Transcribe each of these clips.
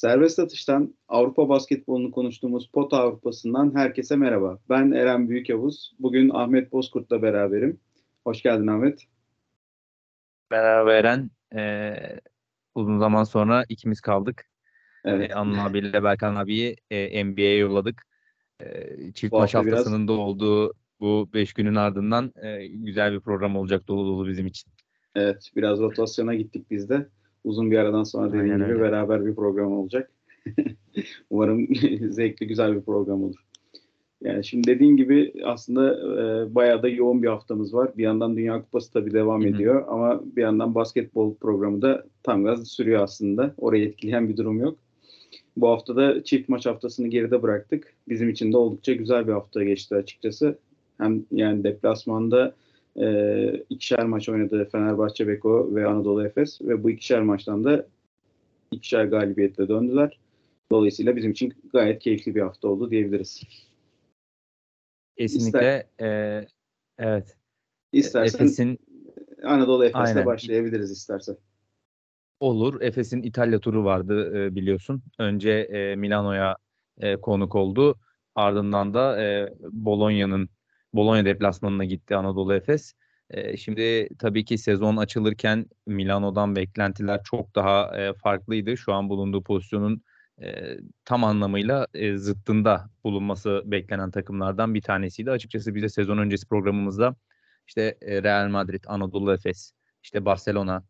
Serbest atıştan Avrupa basketbolunu konuştuğumuz Pot Avrupa'sından herkese merhaba. Ben Eren Büyükavuz. Bugün Ahmet Bozkurt'la beraberim. Hoş geldin Ahmet. Merhaba Eren. Ee, uzun zaman sonra ikimiz kaldık. Evet. Ee, Anıl abiyle Berkan abiyi e, NBA'ye yolladık. Ee, çift Bu maç hafta biraz- haftasının da olduğu bu 5 günün ardından e, güzel bir program olacak dolu dolu bizim için. Evet, biraz rotasyona gittik biz de. Uzun bir aradan sonra dediğim Aynen gibi öyle. beraber bir program olacak. Umarım zevkli, güzel bir program olur. Yani şimdi dediğin gibi aslında e, bayağı da yoğun bir haftamız var. Bir yandan Dünya Kupası tabii devam Hı hı. ediyor ama bir yandan basketbol programı da tam gaz sürüyor aslında. Orayı etkileyen bir durum yok. Bu hafta da çift maç haftasını geride bıraktık. Bizim için de oldukça güzel bir hafta geçti açıkçası. Hem yani deplasmanda e, ikişer maç oynadı Fenerbahçe Beko ve Anadolu Efes ve bu ikişer maçtan da ikişer galibiyetle döndüler. Dolayısıyla bizim için gayet keyifli bir hafta oldu diyebiliriz. Kesinlikle e, evet. İstersen Efes'in Anadolu Efes'le Aynen. başlayabiliriz istersen. olur. Efes'in İtalya turu vardı e, biliyorsun. Önce e, Milano'ya e, konuk oldu. Ardından da e, Bologna'nın Bologna deplasmanına gitti Anadolu Efes. E, şimdi tabii ki sezon açılırken Milano'dan beklentiler çok daha e, farklıydı. Şu an bulunduğu pozisyonun e, tam anlamıyla zıttında bulunması beklenen takımlardan bir tanesiydi. Açıkçası biz de sezon öncesi programımızda işte Real Madrid, Anadolu Efes, işte Barcelona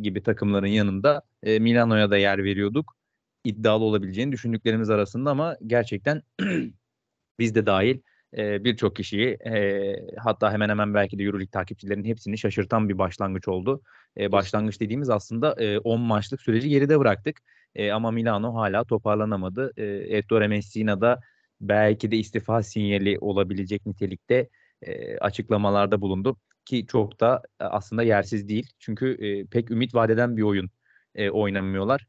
gibi takımların yanında Milano'ya da yer veriyorduk. İddialı olabileceğini düşündüklerimiz arasında ama gerçekten biz de dahil e, birçok kişiyi e, hatta hemen hemen belki de Euroleague takipçilerinin hepsini şaşırtan bir başlangıç oldu. E, başlangıç dediğimiz aslında e, 10 maçlık süreci geride bıraktık. E, ama Milano hala toparlanamadı. E, Ettore Messina da belki de istifa sinyali olabilecek nitelikte e, açıklamalarda bulundu ki çok da e, aslında yersiz değil. Çünkü e, pek ümit vadeden bir oyun e, oynamıyorlar.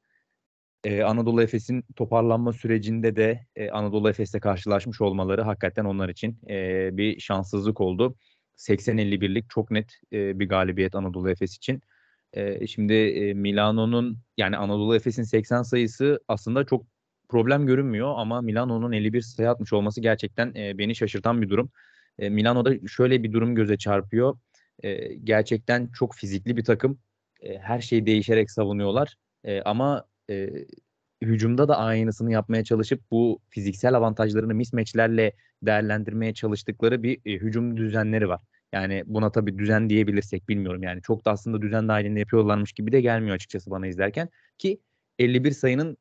E, Anadolu Efes'in toparlanma sürecinde de e, Anadolu Efes'le karşılaşmış olmaları hakikaten onlar için e, bir şanssızlık oldu. 80-51'lik çok net e, bir galibiyet Anadolu Efes için. E, şimdi e, Milano'nun yani Anadolu Efes'in 80 sayısı aslında çok problem görünmüyor ama Milano'nun 51 sayı atmış olması gerçekten e, beni şaşırtan bir durum. E, Milano'da şöyle bir durum göze çarpıyor. E, gerçekten çok fizikli bir takım. E, her şeyi değişerek savunuyorlar. E, ama e, hücumda da aynısını yapmaya çalışıp bu fiziksel avantajlarını mismatchlerle değerlendirmeye çalıştıkları bir e, hücum düzenleri var. Yani buna tabii düzen diyebilirsek bilmiyorum. Yani çok da aslında düzen dahilinde yapıyorlarmış gibi de gelmiyor açıkçası bana izlerken. Ki 51 sayının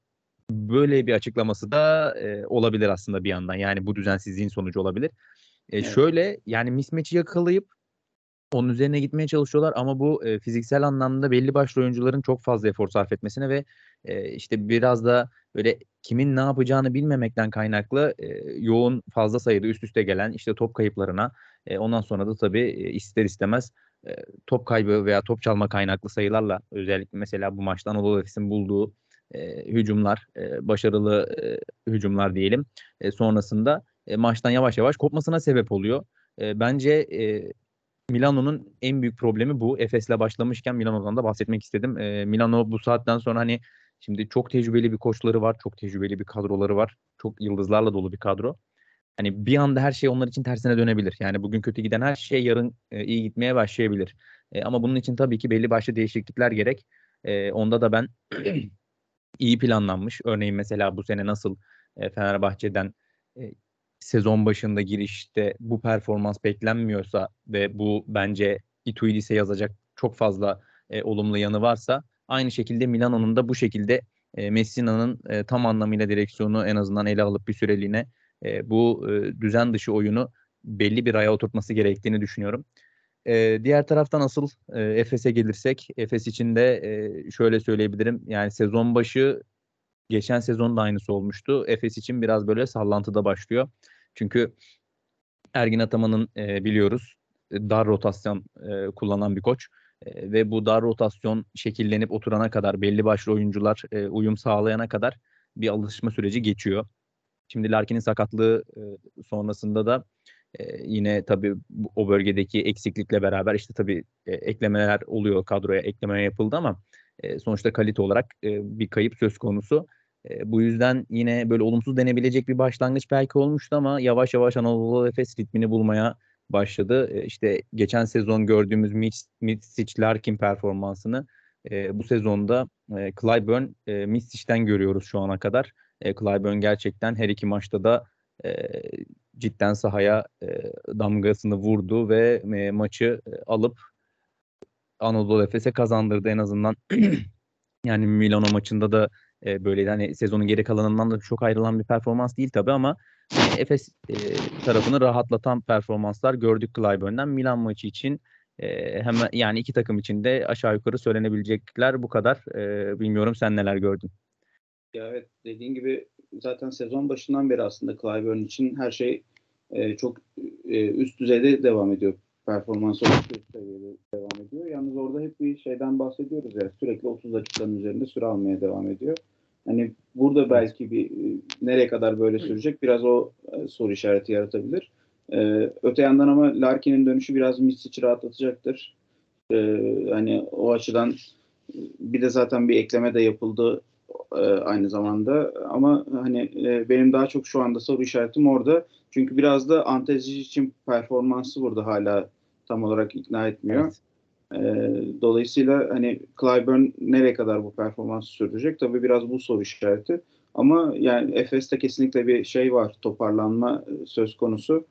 böyle bir açıklaması da e, olabilir aslında bir yandan. Yani bu düzensizliğin sonucu olabilir. E, Evet. Şöyle yani mismatch'i yakalayıp onun üzerine gitmeye çalışıyorlar ama bu e, fiziksel anlamda belli başlı oyuncuların çok fazla efor sarf etmesine ve e, işte biraz da böyle kimin ne yapacağını bilmemekten kaynaklı e, yoğun fazla sayıda üst üste gelen işte top kayıplarına e, ondan sonra da tabii e, ister istemez e, top kaybı veya top çalma kaynaklı sayılarla özellikle mesela bu maçta Anadolu Efes'in bulduğu e, hücumlar e, başarılı e, hücumlar diyelim e, sonrasında e, maçtan yavaş yavaş kopmasına sebep oluyor. E, bence e, Milano'nun en büyük problemi bu. Efes'le başlamışken Milano'dan da bahsetmek istedim. E, Milano bu saatten sonra hani şimdi çok tecrübeli bir koçları var, çok tecrübeli bir kadroları var. Çok yıldızlarla dolu bir kadro. Hani bir anda her şey onlar için tersine dönebilir. Yani bugün kötü giden her şey yarın e, iyi gitmeye başlayabilir. E, ama bunun için tabii ki belli başlı değişiklikler gerek. E, onda da ben iyi planlanmış. Örneğin mesela bu sene nasıl e, Fenerbahçe'den e, sezon başında girişte bu performans beklenmiyorsa ve bu bence Ituidis'e yazacak çok fazla e, olumlu yanı varsa aynı şekilde Milano'nun da bu şekilde e, Messina'nın e, tam anlamıyla direksiyonu en azından ele alıp bir süreliğine e, bu e, düzen dışı oyunu belli bir aya oturtması gerektiğini düşünüyorum. E, diğer taraftan asıl e, Efes'e gelirsek Efes için de e, şöyle söyleyebilirim. Yani sezon başı geçen sezon da aynısı olmuştu. Efes için biraz böyle sallantıda başlıyor. Çünkü Ergin Ataman'ın e, biliyoruz e, dar rotasyon e, kullanan bir koç. E, ve bu dar rotasyon şekillenip oturana kadar belli başlı oyuncular e, uyum sağlayana kadar bir alışma süreci geçiyor. Şimdi Larkin'in sakatlığı e, sonrasında da e, yine tabii o bölgedeki eksiklikle beraber işte tabii e, eklemeler oluyor kadroya ekleme yapıldı ama e, sonuçta kalite olarak e, bir kayıp söz konusu. E, bu yüzden yine böyle olumsuz denebilecek bir başlangıç belki olmuştu ama yavaş yavaş Anadolu Efes ritmini bulmaya başladı. E, işte geçen sezon gördüğümüz Mitsic Larkin performansını e, bu sezonda e, Clyburn e, Mistic'ten görüyoruz şu ana kadar. E, Clyburn gerçekten her iki maçta da e, cidden sahaya e, damgasını vurdu ve e, maçı alıp Anadolu Efes'e kazandırdı en azından. yani Milano maçında da e, böyle hani sezonun geri kalanından da çok ayrılan bir performans değil tabii ama e, Efes e, tarafını rahatlatan performanslar gördük Clyburn'dan. Milan maçı için hemen yani iki takım için de aşağı yukarı söylenebilecekler bu kadar. E, bilmiyorum sen neler gördün? Ya evet dediğin gibi zaten sezon başından beri aslında Clyburn için her şey e, çok e, üst düzeyde devam ediyor. Performans olarak üst seviyede devam ediyor. Yalnız orada hep bir şeyden bahsediyoruz ya sürekli 30 dakikanın üzerinde süre almaya devam ediyor. Hani burada belki bir e, nereye kadar böyle sürecek biraz o e, soru işareti yaratabilir. E, öte yandan ama Larkin'in dönüşü biraz Misic'i rahatlatacaktır. E, hani o açıdan bir de zaten bir ekleme de yapıldı e, aynı zamanda. Ama hani e, benim daha çok şu anda soru işaretim orada. Çünkü biraz da Antezi için performansı burada hala tam olarak ikna etmiyor. Evet. E, dolayısıyla hani Clyburn nereye kadar bu performansı sürdürecek? Tabii biraz bu soru işareti. Ama yani Efes'te kesinlikle bir şey var. Toparlanma söz konusu.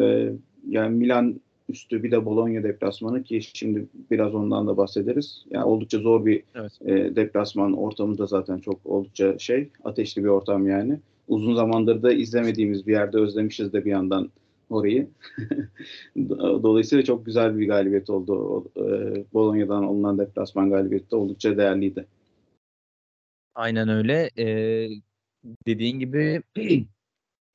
E, yani Milan üstü bir de Bologna deplasmanı ki şimdi biraz ondan da bahsederiz. Yani oldukça zor bir evet. e, deplasman ortamı da zaten çok oldukça şey ateşli bir ortam yani. Uzun zamandır da izlemediğimiz bir yerde özlemişiz de bir yandan orayı. Dolayısıyla çok güzel bir galibiyet oldu. E, Bologna'dan olunan deplasman galibiyeti de oldukça değerliydi. Aynen öyle. Ee, dediğin gibi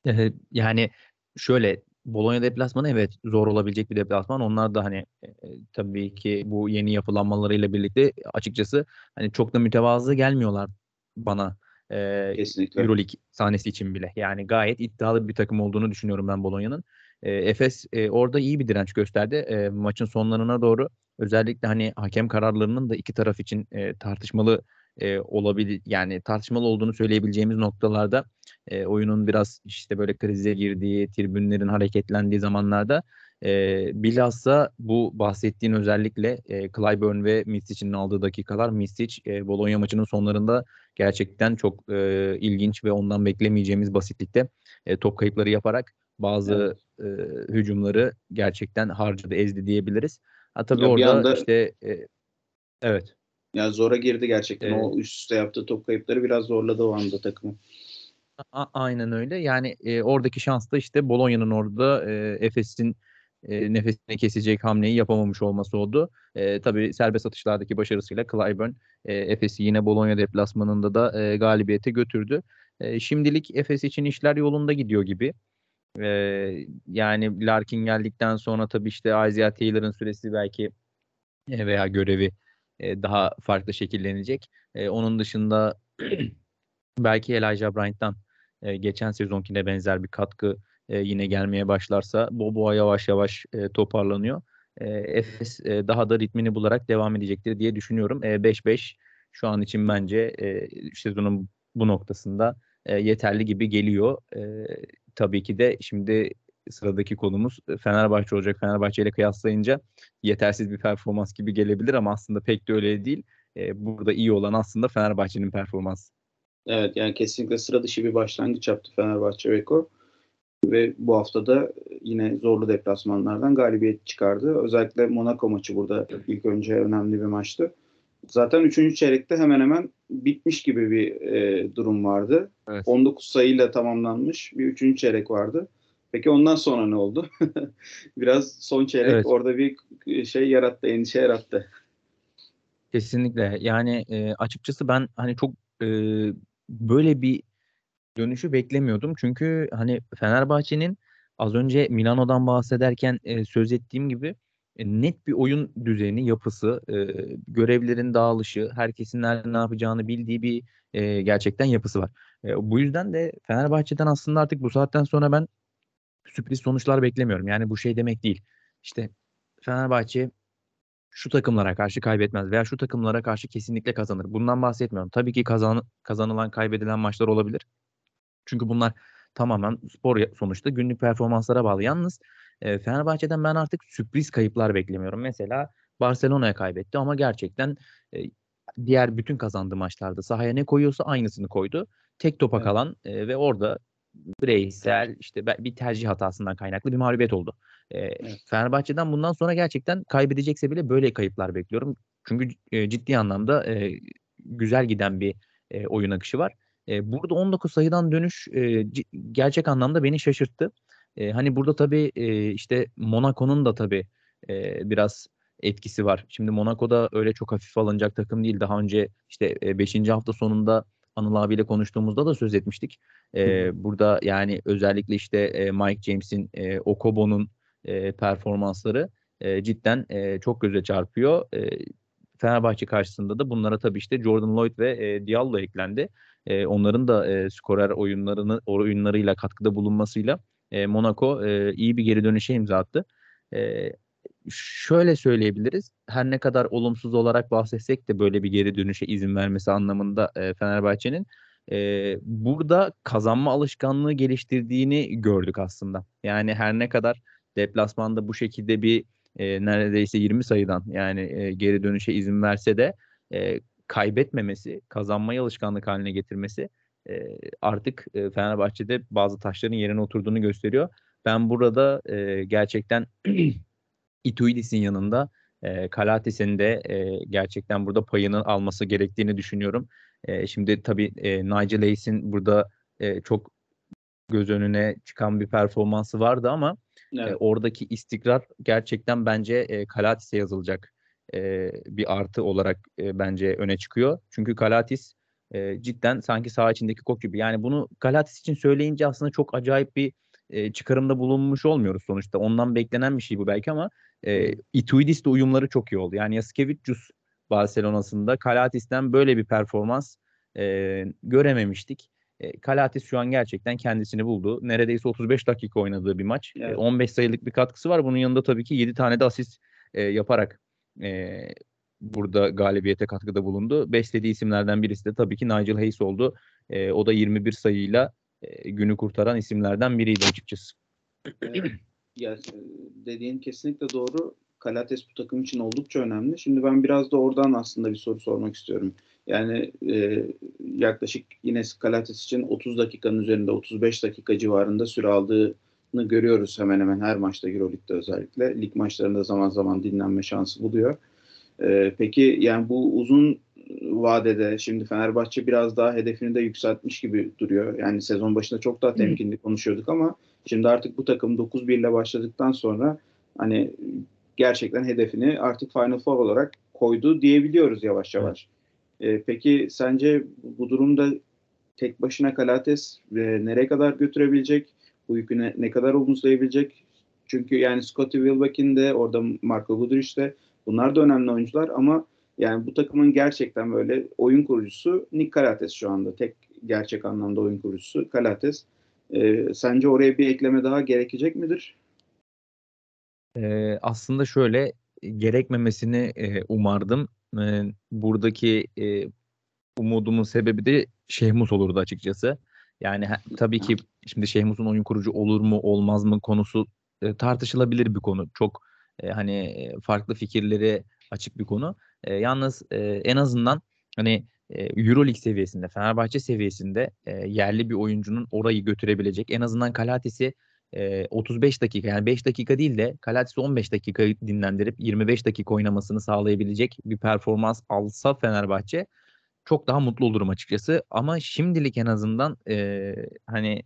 e, yani şöyle Bologna deplasmanı evet zor olabilecek bir deplasman. Onlar da hani e, tabii ki bu yeni yapılanmalarıyla birlikte açıkçası hani çok da mütevazı gelmiyorlar bana. E, Kesinlikle. Euroleague sahnesi için bile. Yani gayet iddialı bir takım olduğunu düşünüyorum ben Bologna'nın. E, Efes e, orada iyi bir direnç gösterdi. E, maçın sonlarına doğru özellikle hani hakem kararlarının da iki taraf için e, tartışmalı e, olabilir yani tartışmalı olduğunu söyleyebileceğimiz noktalarda e, oyunun biraz işte böyle krize girdiği, tribünlerin hareketlendiği zamanlarda e, bilhassa bu bahsettiğin özellikle e, Clyburn ve Mistic'in aldığı dakikalar Mistic e, Bologna maçının sonlarında gerçekten çok e, ilginç ve ondan beklemeyeceğimiz basitlikte e, top kayıpları yaparak bazı evet. e, hücumları gerçekten harcadı, ezdi diyebiliriz. Ha tabii ya orada anda... işte e, evet. Ya zora girdi gerçekten. Evet. O üst üste yaptığı top kayıpları biraz zorladı o anda takımı. A- aynen öyle. Yani e, oradaki şans da işte Bolonya'nın orada e, Efes'in e, nefesini kesecek hamleyi yapamamış olması oldu. E, tabii serbest atışlardaki başarısıyla Clyburn e, Efes'i yine Bologna deplasmanında da e, galibiyete götürdü. E, şimdilik Efes için işler yolunda gidiyor gibi. E, yani Larkin geldikten sonra tabii işte Isaiah Taylor'ın süresi belki e, veya görevi e, daha farklı şekillenecek. E, onun dışında belki Elijah Bryant'tan e, geçen sezonkine benzer bir katkı e, yine gelmeye başlarsa Boboa yavaş yavaş e, toparlanıyor. E, Efes e, daha da ritmini bularak devam edecektir diye düşünüyorum. 5-5 e, şu an için bence e, sezonun bu noktasında e, yeterli gibi geliyor. E, tabii ki de şimdi sıradaki konumuz Fenerbahçe olacak. Fenerbahçe ile kıyaslayınca yetersiz bir performans gibi gelebilir ama aslında pek de öyle değil. E, burada iyi olan aslında Fenerbahçe'nin performansı. Evet yani kesinlikle sıra dışı bir başlangıç yaptı Fenerbahçe Beko. Ve bu hafta da yine zorlu deplasmanlardan galibiyet çıkardı. Özellikle Monaco maçı burada ilk önce önemli bir maçtı. Zaten 3. çeyrekte hemen hemen bitmiş gibi bir e, durum vardı. Evet. 19 sayıyla tamamlanmış bir 3. çeyrek vardı. Peki ondan sonra ne oldu? Biraz son çeyrek evet. orada bir şey yarattı, endişe yarattı. Kesinlikle. Yani e, açıkçası ben hani çok e, böyle bir dönüşü beklemiyordum. Çünkü hani Fenerbahçe'nin az önce Milano'dan bahsederken e, söz ettiğim gibi e, net bir oyun düzeni, yapısı, e, görevlerin dağılışı, herkesin nerede ne yapacağını bildiği bir e, gerçekten yapısı var. E, bu yüzden de Fenerbahçe'den aslında artık bu saatten sonra ben sürpriz sonuçlar beklemiyorum. Yani bu şey demek değil. İşte Fenerbahçe şu takımlara karşı kaybetmez veya şu takımlara karşı kesinlikle kazanır. Bundan bahsetmiyorum. Tabii ki kazan, kazanılan, kaybedilen maçlar olabilir. Çünkü bunlar tamamen spor sonuçta günlük performanslara bağlı. Yalnız e, Fenerbahçe'den ben artık sürpriz kayıplar beklemiyorum. Mesela Barcelona'ya kaybetti ama gerçekten e, diğer bütün kazandığı maçlarda sahaya ne koyuyorsa aynısını koydu. Tek topa evet. kalan e, ve orada bireysel işte bir tercih hatasından kaynaklı bir mağlubiyet oldu. E, evet. Fenerbahçe'den bundan sonra gerçekten kaybedecekse bile böyle kayıplar bekliyorum. Çünkü e, ciddi anlamda e, güzel giden bir e, oyun akışı var. E, burada 19 sayıdan dönüş e, gerçek anlamda beni şaşırttı. E, hani burada tabii e, işte Monaco'nun da tabii e, biraz etkisi var. Şimdi Monaco'da öyle çok hafif alınacak takım değil. Daha önce işte 5. hafta sonunda Anıl abiyle konuştuğumuzda da söz etmiştik. E, burada yani özellikle işte e, Mike James'in, e, Okobo'nun e, performansları e, cidden e, çok göze çarpıyor. E, Fenerbahçe karşısında da bunlara tabii işte Jordan Lloyd ve e, Diallo eklendi. E, onların da e, skorer oyunlarını oyunlarıyla katkıda bulunmasıyla e, Monaco e, iyi bir geri dönüşe imza attı. E, şöyle söyleyebiliriz. Her ne kadar olumsuz olarak bahsetsek de böyle bir geri dönüşe izin vermesi anlamında e, Fenerbahçe'nin e, burada kazanma alışkanlığı geliştirdiğini gördük aslında. Yani her ne kadar deplasmanda bu şekilde bir e, neredeyse 20 sayıdan yani e, geri dönüşe izin verse de e, kaybetmemesi, kazanmayı alışkanlık haline getirmesi e, artık e, Fenerbahçe'de bazı taşların yerine oturduğunu gösteriyor. Ben burada e, gerçekten Ituidis'in yanında e, Kalatis'in de e, gerçekten burada payını alması gerektiğini düşünüyorum. E, şimdi tabii e, Nigel Hayes'in burada e, çok göz önüne çıkan bir performansı vardı ama evet. e, oradaki istikrar gerçekten bence e, Kalatis'e yazılacak e, bir artı olarak e, bence öne çıkıyor. Çünkü Kalatis e, cidden sanki saha içindeki kok gibi. Yani bunu Kalatis için söyleyince aslında çok acayip bir e, çıkarımda bulunmuş olmuyoruz sonuçta. Ondan beklenen bir şey bu belki ama e, Ituidis de uyumları çok iyi oldu. Yani Yaskevicius Barcelona'sında Kalatis'ten böyle bir performans e, görememiştik. E, Kalatis şu an gerçekten kendisini buldu. Neredeyse 35 dakika oynadığı bir maç. Evet. E, 15 sayılık bir katkısı var. Bunun yanında tabii ki 7 tane de asist e, yaparak e, burada galibiyete katkıda bulundu. Beslediği isimlerden birisi de tabii ki Nigel Hayes oldu. E, o da 21 sayıyla e, günü kurtaran isimlerden biriydi açıkçası. Ya, e, dediğin kesinlikle doğru. Kalates bu takım için oldukça önemli. Şimdi ben biraz da oradan aslında bir soru sormak istiyorum. Yani e, yaklaşık yine Kalates için 30 dakikanın üzerinde 35 dakika civarında süre aldığını görüyoruz hemen hemen her maçta Euroleague'de özellikle. Lig maçlarında zaman zaman dinlenme şansı buluyor. E, peki yani bu uzun vadede şimdi Fenerbahçe biraz daha hedefini de yükseltmiş gibi duruyor. Yani sezon başında çok daha temkinli konuşuyorduk ama şimdi artık bu takım 9-1 ile başladıktan sonra hani gerçekten hedefini artık Final Four olarak koydu diyebiliyoruz yavaş yavaş. Evet. Ee, peki sence bu durumda tek başına Kalates e, nereye kadar götürebilecek? Bu yükü ne, ne kadar omuzlayabilecek? Çünkü yani Scottie Wilbeck'in de orada Marco Guduric de bunlar da önemli oyuncular ama yani bu takımın gerçekten böyle oyun kurucusu Nick Kalates şu anda. Tek gerçek anlamda oyun kurucusu Kalates. Ee, sence oraya bir ekleme daha gerekecek midir? Ee, aslında şöyle gerekmemesini e, umardım. E, buradaki e, umudumun sebebi de Şehmus olurdu açıkçası. Yani tabii ki şimdi Şehmus'un oyun kurucu olur mu olmaz mı konusu e, tartışılabilir bir konu. Çok e, hani farklı fikirleri açık bir konu. E, yalnız e, en azından hani e, Euroleague seviyesinde, Fenerbahçe seviyesinde e, yerli bir oyuncunun orayı götürebilecek en azından Kalatis'i e, 35 dakika yani 5 dakika değil de Kalatis'i 15 dakika dinlendirip 25 dakika oynamasını sağlayabilecek bir performans alsa Fenerbahçe çok daha mutlu olurum açıkçası. Ama şimdilik en azından e, hani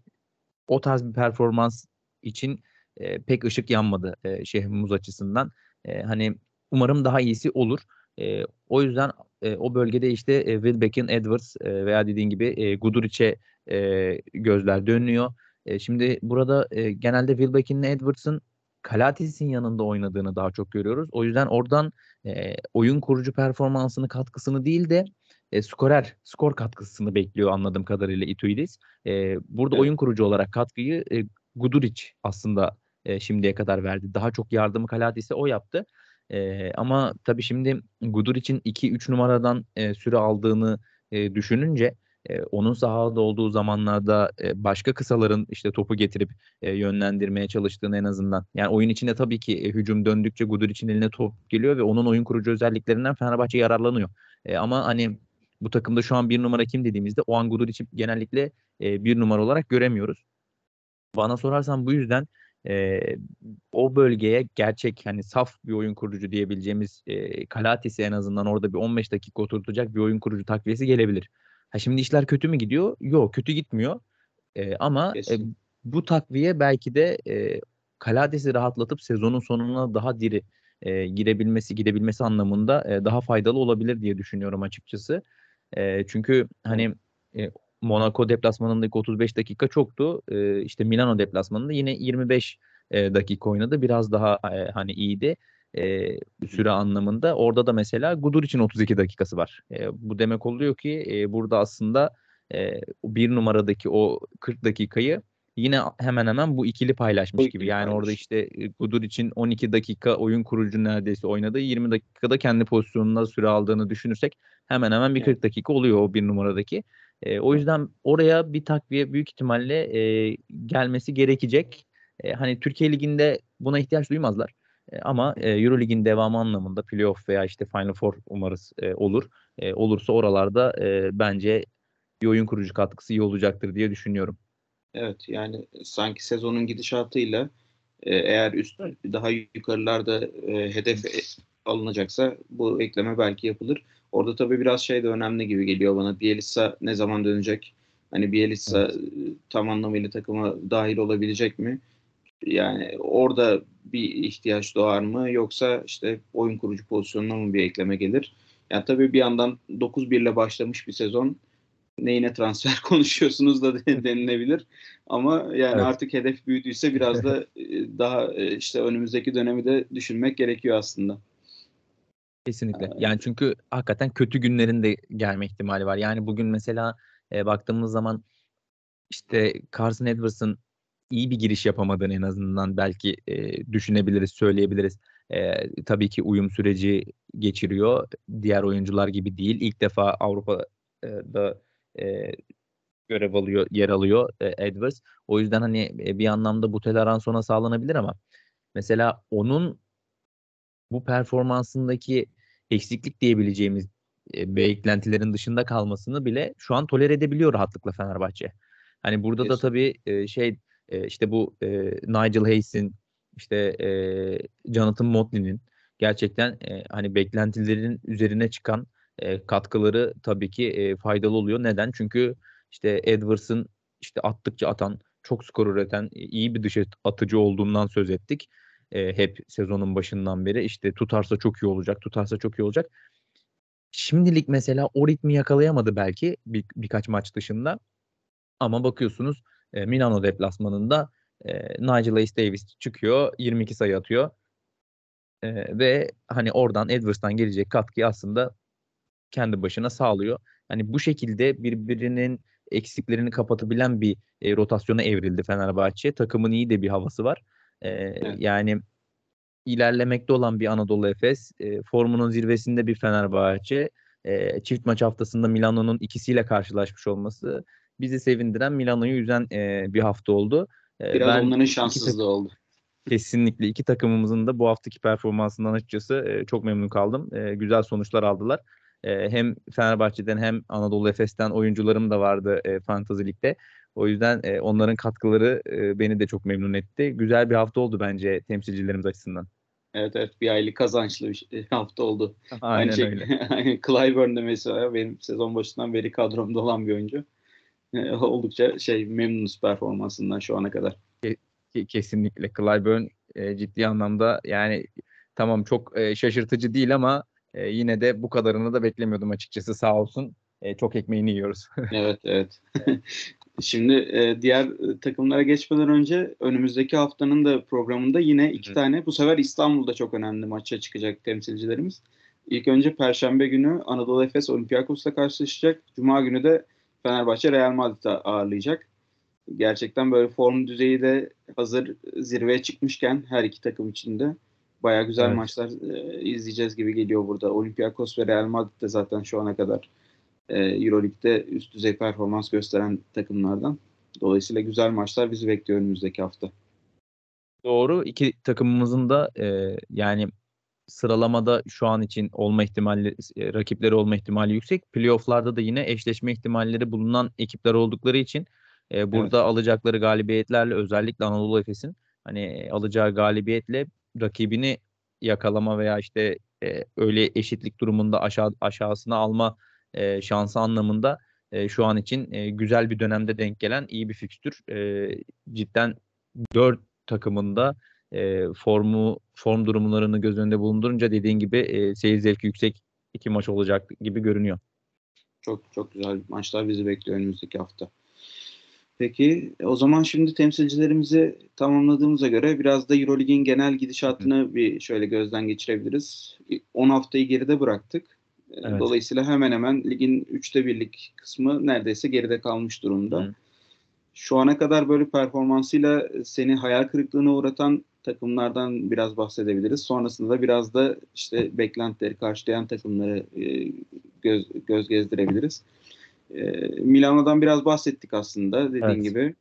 o tarz bir performans için e, pek ışık yanmadı e, Şehmuz açısından. E, hani umarım daha iyisi olur. E, o yüzden e, o bölgede işte e, Wilbeck'in, Edwards e, veya dediğin gibi e, Guduric'e e, gözler dönüyor. E, şimdi burada e, genelde Wilbeck'in, Edwards'ın Kalatis'in yanında oynadığını daha çok görüyoruz. O yüzden oradan e, oyun kurucu performansını, katkısını değil de e, skorer, skor katkısını bekliyor anladığım kadarıyla Ituidis. E, burada evet. oyun kurucu olarak katkıyı e, Guduric aslında e, şimdiye kadar verdi. Daha çok yardımı Kalatis'e o yaptı. E, ama tabii şimdi Gudur için 2-3 numaradan e, süre aldığını e, düşününce e, onun sahada olduğu zamanlarda e, başka kısaların işte topu getirip e, yönlendirmeye çalıştığını en azından. Yani oyun içinde tabii ki e, hücum döndükçe Gudur için eline top geliyor ve onun oyun kurucu özelliklerinden Fenerbahçe yararlanıyor. E, ama hani bu takımda şu an bir numara kim dediğimizde o an Gudur için genellikle e, bir numara olarak göremiyoruz. Bana sorarsan bu yüzden e, o bölgeye gerçek hani saf bir oyun kurucu diyebileceğimiz e, Kalates'i en azından orada bir 15 dakika oturtacak bir oyun kurucu takviyesi gelebilir. Ha şimdi işler kötü mü gidiyor? Yok kötü gitmiyor. E, ama e, bu takviye belki de e, Kalades'i rahatlatıp sezonun sonuna daha diri e, girebilmesi, gidebilmesi anlamında e, daha faydalı olabilir diye düşünüyorum açıkçası. E, çünkü hani e, Monaco deplasmanındaki 35 dakika çoktu. E, işte Milano deplasmanında yine 25 e, dakika oynadı. Biraz daha e, hani iyiydi e, süre anlamında. Orada da mesela Gudur için 32 dakikası var. E, bu demek oluyor ki e, burada aslında e, bir numaradaki o 40 dakikayı yine hemen hemen bu ikili paylaşmış gibi. Yani paylaş. orada işte Gudur için 12 dakika oyun kurucu neredeyse oynadı. 20 dakikada kendi pozisyonunda süre aldığını düşünürsek hemen hemen bir 40 dakika oluyor o bir numaradaki. E, o yüzden oraya bir takviye büyük ihtimalle e, gelmesi gerekecek. E, hani Türkiye Ligi'nde buna ihtiyaç duymazlar. E, ama e, Eurolig'in devamı anlamında playoff veya işte Final Four umarız e, olur. E, olursa oralarda e, bence bir oyun kurucu katkısı iyi olacaktır diye düşünüyorum. Evet yani sanki sezonun gidişatıyla e, eğer üst daha yukarılarda e, hedef alınacaksa bu ekleme belki yapılır. Orada tabii biraz şey de önemli gibi geliyor bana. Bielitsa ne zaman dönecek? Hani Bielitsa evet. tam anlamıyla takıma dahil olabilecek mi? Yani orada bir ihtiyaç doğar mı yoksa işte oyun kurucu pozisyonuna mı bir ekleme gelir? Yani tabii bir yandan 9-1 ile başlamış bir sezon neyine transfer konuşuyorsunuz da denilebilir. Ama yani evet. artık hedef büyüdüyse biraz da e, daha e, işte önümüzdeki dönemi de düşünmek gerekiyor aslında. Kesinlikle. Yani çünkü hakikaten kötü günlerin de gelme ihtimali var. Yani bugün mesela e, baktığımız zaman işte Carson Edwards'ın iyi bir giriş yapamadığını en azından belki e, düşünebiliriz, söyleyebiliriz. E, tabii ki uyum süreci geçiriyor. Diğer oyuncular gibi değil. İlk defa Avrupa'da e, görev alıyor, yer alıyor e, Edwards. O yüzden hani bir anlamda bu Telaranson'a sağlanabilir ama mesela onun bu performansındaki eksiklik diyebileceğimiz e, beklentilerin dışında kalmasını bile şu an tolere edebiliyor rahatlıkla Fenerbahçe. Hani burada Kesin. da tabii e, şey e, işte bu e, Nigel Hayes'in işte e, Jonathan Motley'nin gerçekten e, hani beklentilerin üzerine çıkan e, katkıları tabii ki e, faydalı oluyor. Neden? Çünkü işte Edwards'ın işte attıkça atan, çok skor üreten, iyi bir dış atıcı olduğundan söz ettik. E, hep sezonun başından beri. İşte tutarsa çok iyi olacak, tutarsa çok iyi olacak. Şimdilik mesela o ritmi yakalayamadı belki bir, birkaç maç dışında. Ama bakıyorsunuz e, Milano deplasmanında e, Nigel Ace Davis çıkıyor 22 sayı atıyor. E, ve hani oradan Edwards'tan gelecek katkıyı aslında kendi başına sağlıyor. Hani bu şekilde birbirinin eksiklerini kapatabilen bir e, rotasyona evrildi Fenerbahçe. Takımın iyi de bir havası var. E, evet. Yani ilerlemekte olan bir Anadolu Efes, e, formunun zirvesinde bir Fenerbahçe, e, çift maç haftasında Milano'nun ikisiyle karşılaşmış olması bizi sevindiren, Milano'yu üzen e, bir hafta oldu. E, Biraz ben onların şanssızlığı oldu. Kesinlikle iki takımımızın da bu haftaki performansından açıkçası e, çok memnun kaldım. E, güzel sonuçlar aldılar. E, hem Fenerbahçe'den hem Anadolu Efes'ten oyuncularım da vardı e, Fantasy Lig'de. O yüzden e, onların katkıları e, beni de çok memnun etti. Güzel bir hafta oldu bence temsilcilerimiz açısından. Evet evet bir aylık kazançlı bir şey, hafta oldu. Aynen Aynı şey, öyle. Clyburn de mesela benim sezon başından beri kadromda olan bir oyuncu. oldukça şey memnunuz performansından şu ana kadar. Kesinlikle Clyburn e, ciddi anlamda yani tamam çok e, şaşırtıcı değil ama e, yine de bu kadarını da beklemiyordum açıkçası sağ olsun. E, çok ekmeğini yiyoruz. evet evet. Şimdi e, diğer takımlara geçmeden önce önümüzdeki haftanın da programında yine iki Hı. tane bu sefer İstanbul'da çok önemli maça çıkacak temsilcilerimiz. İlk önce Perşembe günü Anadolu Efes Olympiakos'la karşılaşacak. Cuma günü de Fenerbahçe Real Madrid'i ağırlayacak. Gerçekten böyle form düzeyi de hazır zirveye çıkmışken her iki takım içinde Baya güzel Evet. maçlar e, izleyeceğiz gibi geliyor burada. Olympiakos ve Real Madrid de zaten şu ana kadar e, Euroleague'de üst düzey performans gösteren takımlardan. Dolayısıyla güzel maçlar bizi bekliyor önümüzdeki hafta. Doğru. İki takımımızın da e, yani sıralamada şu an için olma ihtimali, e, rakipleri olma ihtimali yüksek. Playoff'larda da yine eşleşme ihtimalleri bulunan ekipler oldukları için e, burada alacakları galibiyetlerle özellikle Anadolu Efes'in hani alacağı galibiyetle rakibini yakalama veya işte e, öyle eşitlik durumunda aşağı aşağısına alma e, şansı anlamında e, şu an için e, güzel bir dönemde denk gelen iyi bir fikstür. E, cidden 4 takımında e, formu form durumlarını göz önünde bulundurunca dediğin gibi e, seyir zevki yüksek iki maç olacak gibi görünüyor. Çok çok güzel maçlar bizi bekliyor önümüzdeki hafta. Peki o zaman şimdi temsilcilerimizi tamamladığımıza göre biraz da Eurolig'in genel gidişatını bir şöyle gözden geçirebiliriz. 10 haftayı geride bıraktık. Evet. Dolayısıyla hemen hemen ligin üçte birlik kısmı neredeyse geride kalmış durumda. Hı. Şu ana kadar böyle performansıyla seni hayal kırıklığına uğratan takımlardan biraz bahsedebiliriz. Sonrasında da biraz da işte beklentileri karşılayan takımları e, göz, göz gezdirebiliriz. E, Milano'dan biraz bahsettik aslında dediğin Evet. gibi.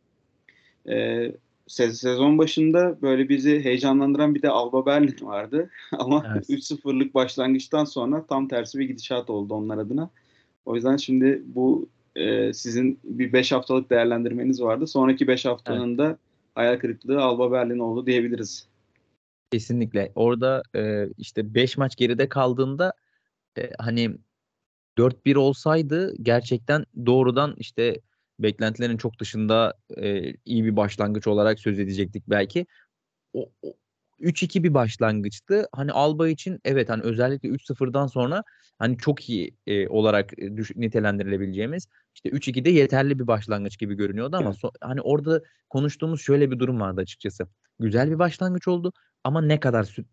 E, se- sezon başında böyle bizi heyecanlandıran bir de Alba Berlin vardı. Ama Evet. 3-0'lık başlangıçtan sonra tam tersi bir gidişat oldu onlar adına. O yüzden şimdi bu e, sizin bir 5 haftalık değerlendirmeniz vardı. Sonraki 5 haftanın da hayal kırıklığı Alba Berlin oldu diyebiliriz. Kesinlikle. Orada e, işte 5 maç geride kaldığında e, hani 4-1 olsaydı gerçekten doğrudan işte beklentilerin çok dışında e, iyi bir başlangıç olarak söz edecektik belki. O, o 3-2 bir başlangıçtı. Hani Alba için evet hani özellikle 3-0'dan sonra hani çok iyi e, olarak düş- nitelendirilebileceğimiz işte 3-2'de yeterli bir başlangıç gibi görünüyordu ama so- hani orada konuştuğumuz şöyle bir durum vardı açıkçası. Güzel bir başlangıç oldu ama ne kadar sü-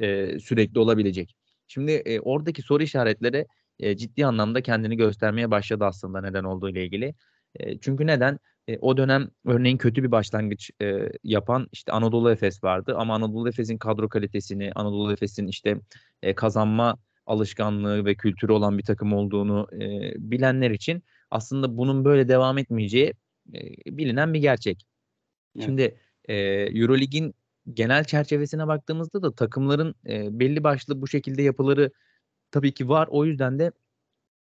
e, sürekli olabilecek? Şimdi e, oradaki soru işaretleri e, ciddi anlamda kendini göstermeye başladı aslında neden olduğu ile ilgili. E, çünkü neden? E, o dönem örneğin kötü bir başlangıç e, yapan işte Anadolu Efes vardı ama Anadolu Efes'in kadro kalitesini, Anadolu Efes'in işte e, kazanma alışkanlığı ve kültürü olan bir takım olduğunu e, bilenler için aslında bunun böyle devam etmeyeceği e, bilinen bir gerçek. Evet. Şimdi e, genel çerçevesine baktığımızda da takımların e, belli başlı bu şekilde yapıları tabii ki var. O yüzden de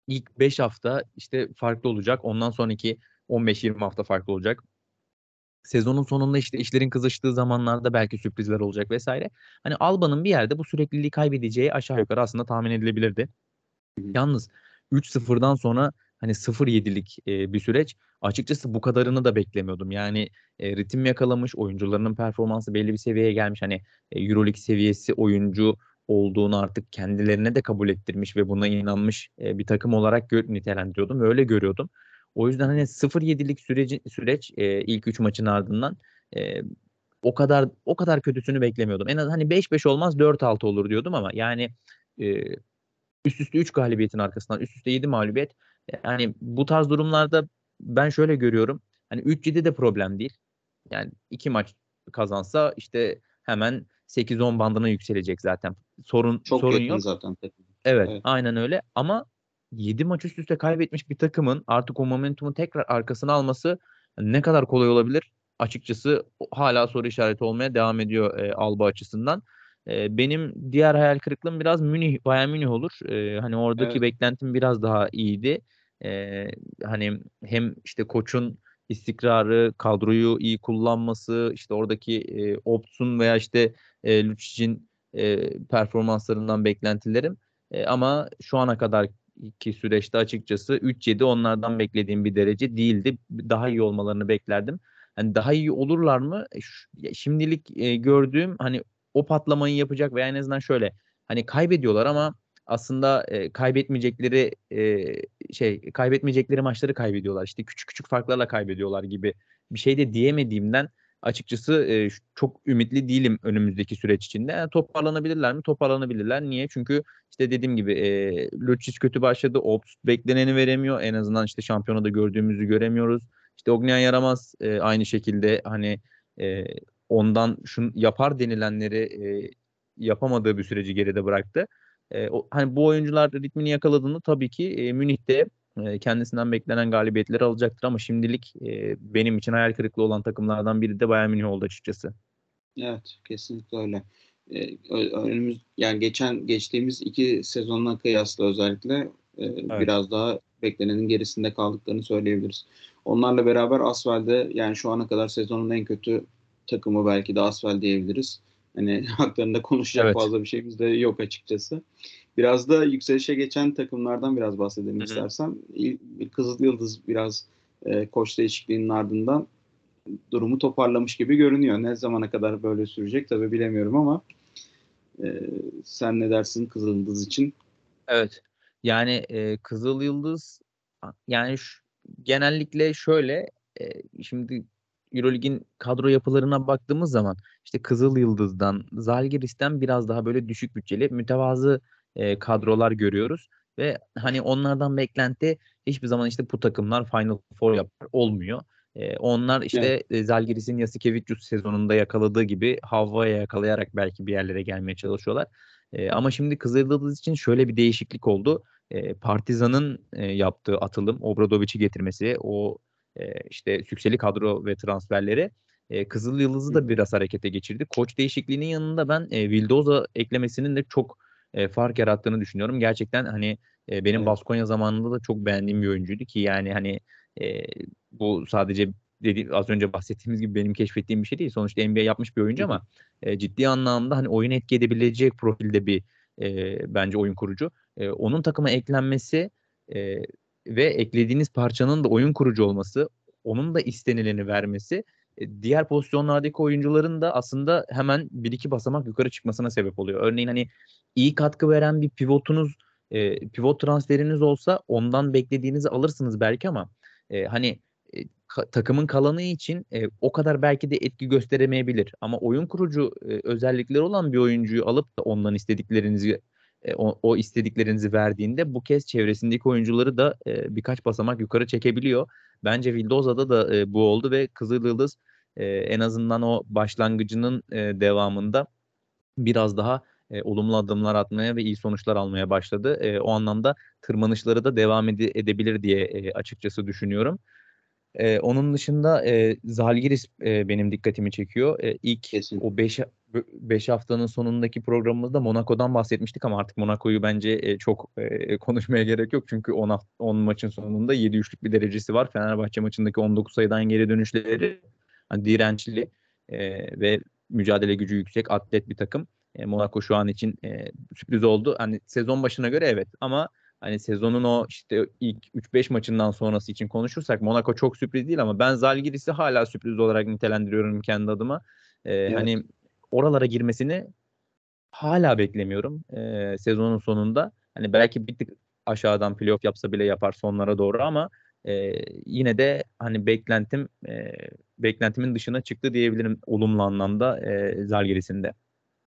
ilk 5 hafta işte farklı olacak. Ondan sonraki 15-20 hafta farklı olacak. Sezonun sonunda işte işlerin kızıştığı zamanlarda belki sürprizler olacak vesaire. Hani Alba'nın bir yerde bu sürekliliği kaybedeceği aşağı yukarı aslında tahmin edilebilirdi. Yalnız 3-0'dan sonra hani 0-7'lik e, bir süreç. Açıkçası bu kadarını da beklemiyordum. Yani e, ritim yakalamış, oyuncularının performansı belli bir seviyeye gelmiş. Hani e, Euroleague seviyesi oyuncu olduğunu artık kendilerine de kabul ettirmiş ve buna inanmış e, bir takım olarak gö- nitelendiriyordum öyle görüyordum. O yüzden hani 0-7'lik süreci, süreç e, ilk 3 maçın ardından e, o kadar o kadar kötüsünü beklemiyordum. En az hani 5-5 olmaz 4-6 olur diyordum ama yani e, üst üste 3 galibiyetin arkasından üst üste 7 mağlubiyet. Yani bu tarz durumlarda ben şöyle görüyorum. Hani 3-7 de problem değil. Yani iki maç kazansa işte hemen 8-10 bandına yükselecek zaten. Sorun Çok sorun yok. zaten. Evet, Evet. aynen öyle ama 7 maç üst üste kaybetmiş bir takımın artık o momentumu tekrar arkasına alması ne kadar kolay olabilir? Açıkçası hala soru işareti olmaya devam ediyor e, Alba açısından. E, benim diğer hayal kırıklığım biraz Münih, Bayern Münih olur. E, hani oradaki Evet. beklentim biraz daha iyiydi. E, hani hem işte koçun istikrarı, kadroyu iyi kullanması, işte oradaki e, Opt'un veya işte e, Lucic'in e, performanslarından beklentilerim. E, ama şu ana kadarki süreçte açıkçası 3-7 onlardan beklediğim bir derece değildi. Daha iyi olmalarını beklerdim. Hani daha iyi olurlar mı? E, şimdilik e, gördüğüm hani o patlamayı yapacak veya en azından şöyle hani kaybediyorlar ama aslında e, kaybetmeyecekleri e, şey kaybetmeyecekleri maçları kaybediyorlar. İşte küçük küçük farklarla kaybediyorlar gibi bir şey de diyemediğimden açıkçası e, çok ümitli değilim önümüzdeki süreç içinde. Yani toparlanabilirler mi? Toparlanabilirler. Niye? Çünkü işte dediğim gibi e, Lucic kötü başladı. Ops bekleneni veremiyor. En azından işte şampiyonada gördüğümüzü göremiyoruz. İşte Ognian Yaramaz e, aynı şekilde hani e, ondan şunu yapar denilenleri e, yapamadığı bir süreci geride bıraktı. E, o, hani bu oyuncular ritmini yakaladığında tabii ki e, Münih'te e, kendisinden beklenen galibiyetleri alacaktır ama şimdilik e, benim için hayal kırıklığı olan takımlardan biri de Bayern Münih oldu açıkçası. Evet, kesinlikle öyle. Ee, önümüz yani geçen geçtiğimiz iki sezonla kıyasla özellikle e, evet. biraz daha beklenenin gerisinde kaldıklarını söyleyebiliriz. Onlarla beraber Asfel'de yani şu ana kadar sezonun en kötü takımı belki de Asfel diyebiliriz. Hani haklarında konuşacak evet. fazla bir şeyimiz de yok açıkçası. Biraz da yükselişe geçen takımlardan biraz bahsedelim Hı-hı. istersen. Kızıl Yıldız biraz e, koç değişikliğinin ardından durumu toparlamış gibi görünüyor. Ne zamana kadar böyle sürecek tabii bilemiyorum ama e, sen ne dersin Kızıl Yıldız için? Evet. Yani e, Kızıl Yıldız yani şu, genellikle şöyle e, şimdi Eurolig'in kadro yapılarına baktığımız zaman işte Kızıl Yıldız'dan, Zalgiris'ten biraz daha böyle düşük bütçeli, mütevazı e, kadrolar görüyoruz ve hani onlardan beklenti hiçbir zaman işte bu takımlar Final Four yapar olmuyor. E, onlar işte evet. E, Zalgiris'in Yasikevicius sezonunda yakaladığı gibi havaya yakalayarak belki bir yerlere gelmeye çalışıyorlar. E, ama şimdi Kızıldız için şöyle bir değişiklik oldu. E, Partizan'ın e, yaptığı atılım, Obradovic'i getirmesi, o e, işte sükseli kadro ve transferleri e, Kızıl Yıldız'ı da biraz harekete geçirdi. Koç değişikliğinin yanında ben e, Vildoza eklemesinin de çok e, fark yarattığını düşünüyorum. Gerçekten hani e, benim evet. Baskonya zamanında da çok beğendiğim bir oyuncuydu ki yani hani e, bu sadece dedi az önce bahsettiğimiz gibi benim keşfettiğim bir şey değil. Sonuçta NBA yapmış bir oyuncu ama e, ciddi anlamda hani oyun etki edebilecek profilde bir e, bence oyun kurucu. E, onun takıma eklenmesi e, ve eklediğiniz parçanın da oyun kurucu olması, onun da istenileni vermesi e, diğer pozisyonlardaki oyuncuların da aslında hemen bir iki basamak yukarı çıkmasına sebep oluyor. Örneğin hani iyi katkı veren bir pivotunuz, e, pivot transferiniz olsa ondan beklediğinizi alırsınız belki ama e, hani e, ka- takımın kalanı için e, o kadar belki de etki gösteremeyebilir. Ama oyun kurucu e, özellikleri olan bir oyuncuyu alıp da ondan istediklerinizi e, o, o istediklerinizi verdiğinde bu kez çevresindeki oyuncuları da e, birkaç basamak yukarı çekebiliyor. Bence Vildoza'da da e, bu oldu ve Kızıl Yıldız e, en azından o başlangıcının e, devamında biraz daha e, olumlu adımlar atmaya ve iyi sonuçlar almaya başladı. E, o anlamda tırmanışları da devam ede- edebilir diye e, açıkçası düşünüyorum. E, onun dışında e, Zalgiris e, benim dikkatimi çekiyor. E, ilk Kesin. o 5 5 haftanın sonundaki programımızda Monaco'dan bahsetmiştik ama artık Monaco'yu bence e, çok e, konuşmaya gerek yok. Çünkü 10 10 maçın sonunda 7-3'lük bir derecesi var. Fenerbahçe maçındaki 19 sayıdan geri dönüşleri hani dirençli e, ve mücadele gücü yüksek atlet bir takım. E, Monaco şu an için e, sürpriz oldu. Hani sezon başına göre evet ama hani sezonun o işte ilk 3-5 maçından sonrası için konuşursak Monaco çok sürpriz değil ama ben Zalgiris'i hala sürpriz olarak nitelendiriyorum kendi adıma. Ee, evet. Hani oralara girmesini hala beklemiyorum e, sezonun sonunda. Hani belki bir tık aşağıdan playoff yapsa bile yapar sonlara doğru ama e, yine de hani beklentim e, beklentimin dışına çıktı diyebilirim olumlu anlamda e, Zalgiris'in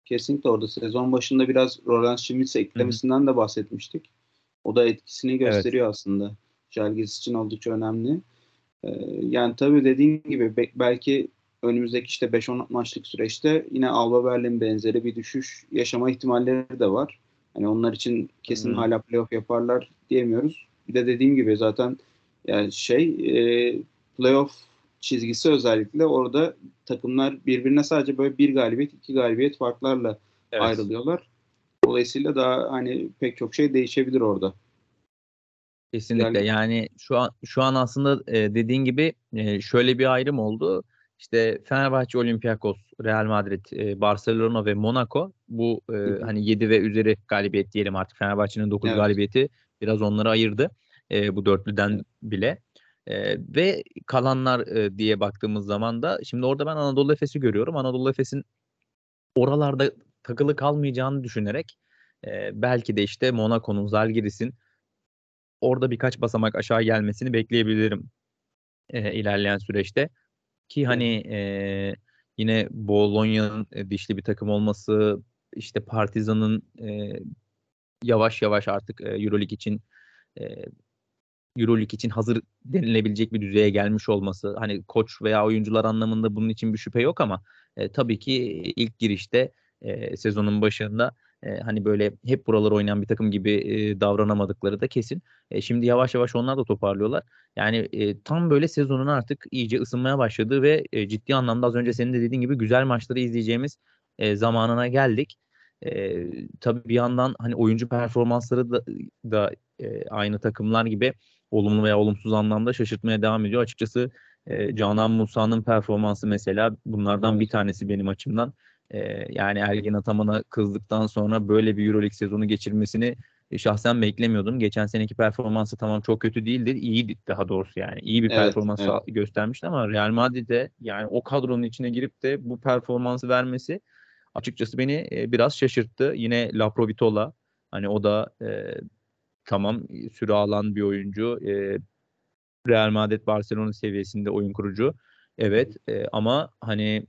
Kesinlikle orada sezon başında biraz Roland Schmitz eklemesinden Hı-hı. de bahsetmiştik. O da etkisini gösteriyor evet. aslında. Jalgiris için oldukça önemli. Ee, yani tabii dediğin gibi be- belki önümüzdeki işte 5-10 maçlık süreçte yine Alba Berlin benzeri bir düşüş yaşama ihtimalleri de var. Hani onlar için kesin hmm. hala playoff yaparlar diyemiyoruz. Bir de dediğim gibi zaten yani şey e, playoff çizgisi özellikle orada takımlar birbirine sadece böyle bir galibiyet, iki galibiyet farklarla evet. ayrılıyorlar. Dolayısıyla daha hani pek çok şey değişebilir orada. Kesinlikle yani, yani şu an şu an aslında e, dediğin gibi e, şöyle bir ayrım oldu. İşte Fenerbahçe, Olympiakos, Real Madrid, e, Barcelona ve Monaco bu e, hani 7 ve üzeri galibiyet diyelim artık Fenerbahçe'nin 9 evet. galibiyeti biraz onları ayırdı e, bu dörtlüden evet. bile. E, ve kalanlar e, diye baktığımız zaman da şimdi orada ben Anadolu Efes'i görüyorum. Anadolu Efes'in oralarda takılı kalmayacağını düşünerek e, belki de işte Monaco'nun, Zalgiris'in orada birkaç basamak aşağı gelmesini bekleyebilirim e, ilerleyen süreçte. Ki hani e, yine Bologna'nın e, dişli bir takım olması, işte Partizan'ın e, yavaş yavaş artık e, EuroLeague için e, EuroLeague için hazır denilebilecek bir düzeye gelmiş olması. Hani koç veya oyuncular anlamında bunun için bir şüphe yok ama e, tabii ki ilk girişte e, sezonun başında hani böyle hep buralar oynayan bir takım gibi e, davranamadıkları da kesin. E, şimdi yavaş yavaş onlar da toparlıyorlar. Yani e, tam böyle sezonun artık iyice ısınmaya başladığı ve e, ciddi anlamda az önce senin de dediğin gibi güzel maçları izleyeceğimiz e, zamanına geldik. E, tabii bir yandan hani oyuncu performansları da, da e, aynı takımlar gibi olumlu veya olumsuz anlamda şaşırtmaya devam ediyor. Açıkçası e, Canan Musa'nın performansı mesela bunlardan bir tanesi benim açımdan. E, yani Ergin Ataman'a kızdıktan sonra böyle bir Euroleague sezonu geçirmesini e, şahsen beklemiyordum. Geçen seneki performansı tamam çok kötü değildi. İyiydi daha doğrusu yani. İyi bir evet, performans evet. göstermişti ama Real Madrid'de yani o kadronun içine girip de bu performansı vermesi açıkçası beni e, biraz şaşırttı. Yine Laprovitola hani o da e, tamam süre alan bir oyuncu. E, Real Madrid Barcelona seviyesinde oyun kurucu. Evet e, ama hani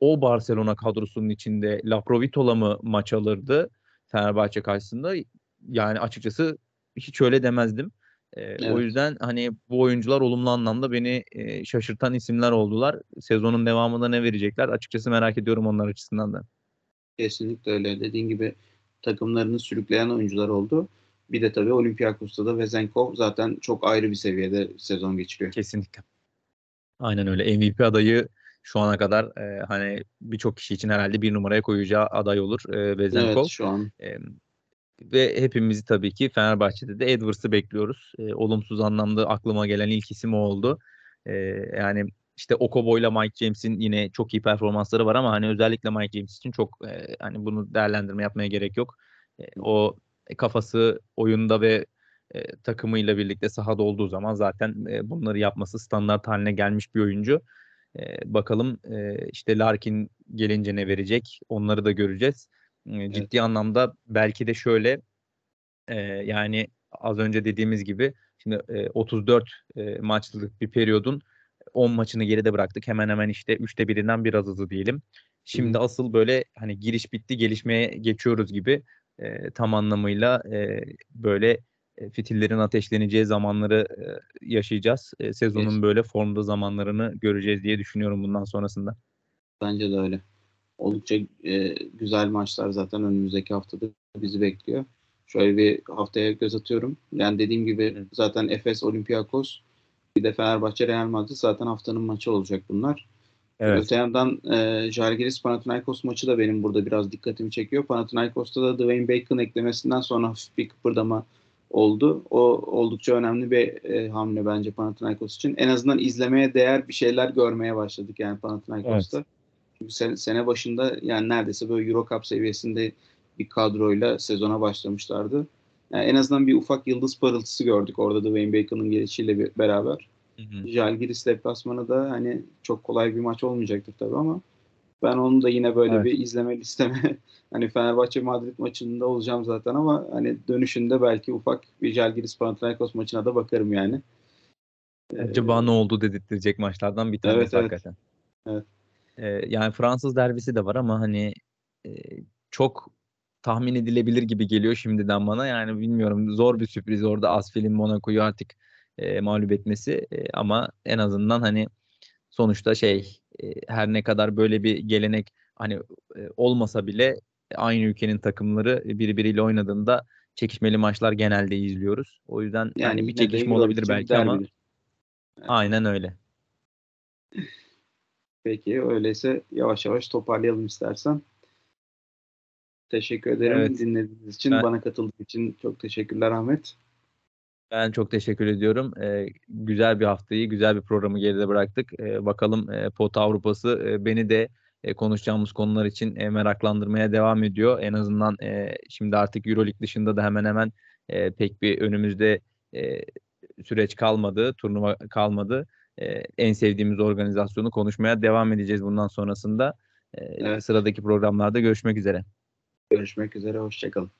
o Barcelona kadrosunun içinde Laprovitola mı maç alırdı Fenerbahçe karşısında? Yani açıkçası hiç öyle demezdim. E, evet. O yüzden hani bu oyuncular olumlu anlamda beni e, şaşırtan isimler oldular. Sezonun devamında ne verecekler? Açıkçası merak ediyorum onlar açısından da. Kesinlikle öyle. Dediğin gibi takımlarını sürükleyen oyuncular oldu. Bir de tabii Olympiakos'ta da Vezenkov zaten çok ayrı bir seviyede sezon geçiriyor. Kesinlikle. Aynen öyle. MVP adayı şu ana kadar e, hani birçok kişi için herhalde bir numaraya koyacağı aday olur e, Vezenkov. Evet şu an. E, ve hepimizi tabii ki Fenerbahçe'de de Edwards'ı bekliyoruz. E, olumsuz anlamda aklıma gelen ilk isim o oldu. E, yani işte Okobo ile Mike James'in yine çok iyi performansları var ama hani özellikle Mike James için çok e, hani bunu değerlendirme yapmaya gerek yok. E, o kafası oyunda ve e, takımıyla birlikte sahada olduğu zaman zaten e, bunları yapması standart haline gelmiş bir oyuncu. E, bakalım e, işte Larkin gelince ne verecek onları da göreceğiz. E, ciddi evet. anlamda belki de şöyle e, yani az önce dediğimiz gibi şimdi e, 34 e, maçlık bir periyodun 10 maçını geride bıraktık. Hemen hemen işte üçte birinden biraz hızlı diyelim. Şimdi Hı. asıl böyle hani giriş bitti gelişmeye geçiyoruz gibi e, tam anlamıyla e, böyle fitillerin ateşleneceği zamanları e, yaşayacağız. E, sezonun evet. böyle formda zamanlarını göreceğiz diye düşünüyorum bundan sonrasında. Bence de öyle. Oldukça e, güzel maçlar zaten önümüzdeki haftada bizi bekliyor. Şöyle bir haftaya göz atıyorum. Yani dediğim gibi evet. zaten Efes, Olympiakos bir de Fenerbahçe, Real Madrid zaten haftanın maçı olacak bunlar. Evet. Öte yandan e, Žalgiris Panathinaikos maçı da benim burada biraz dikkatimi çekiyor. Panathinaikos'ta da Dwayne Bacon eklemesinden sonra hafif bir kıpırdama oldu. O oldukça önemli bir e, hamle bence Panathinaikos için. En azından izlemeye değer bir şeyler görmeye başladık yani Panathinaikos'ta. Evet. Çünkü sene, sene başında yani neredeyse böyle Euro Cup seviyesinde bir kadroyla sezona başlamışlardı. Yani en azından bir ufak yıldız parıltısı gördük orada da Wayne Bacon'ın gelişiyle beraber. Jalgiris deplasmanı da hani çok kolay bir maç olmayacaktır tabii ama ben onu da yine böyle evet. bir izleme listeme hani Fenerbahçe Madrid maçında olacağım zaten ama hani dönüşünde belki ufak bir Jalgiris Panathinaikos maçına da bakarım yani. Acaba ee, ne oldu dedirtecek maçlardan bir tanesi evet, hakikaten. Evet. Ee, yani Fransız derbisi de var ama hani e, çok tahmin edilebilir gibi geliyor şimdiden bana. Yani bilmiyorum zor bir sürpriz orada Asfel'in Monaco'yu artık e, mağlup etmesi e, ama en azından hani sonuçta şey e, her ne kadar böyle bir gelenek hani e, olmasa bile aynı ülkenin takımları birbiriyle oynadığında çekişmeli maçlar genelde izliyoruz. O yüzden yani, yani bir çekişme olabilir belki ama yani. aynen öyle. Peki öyleyse yavaş yavaş toparlayalım istersen. Teşekkür ederim evet. dinlediğiniz için. Ben... Bana katıldığın için çok teşekkürler Ahmet. Ben çok teşekkür ediyorum. Ee, güzel bir haftayı, güzel bir programı geride bıraktık. Ee, bakalım e, Pot Avrupası e, beni de e, konuşacağımız konular için e, meraklandırmaya devam ediyor. En azından e, şimdi artık Euroleague dışında da hemen hemen e, pek bir önümüzde e, süreç kalmadı, turnuva kalmadı. E, en sevdiğimiz organizasyonu konuşmaya devam edeceğiz bundan sonrasında. E, evet. Sıradaki programlarda görüşmek üzere. Görüşmek üzere, hoşçakalın.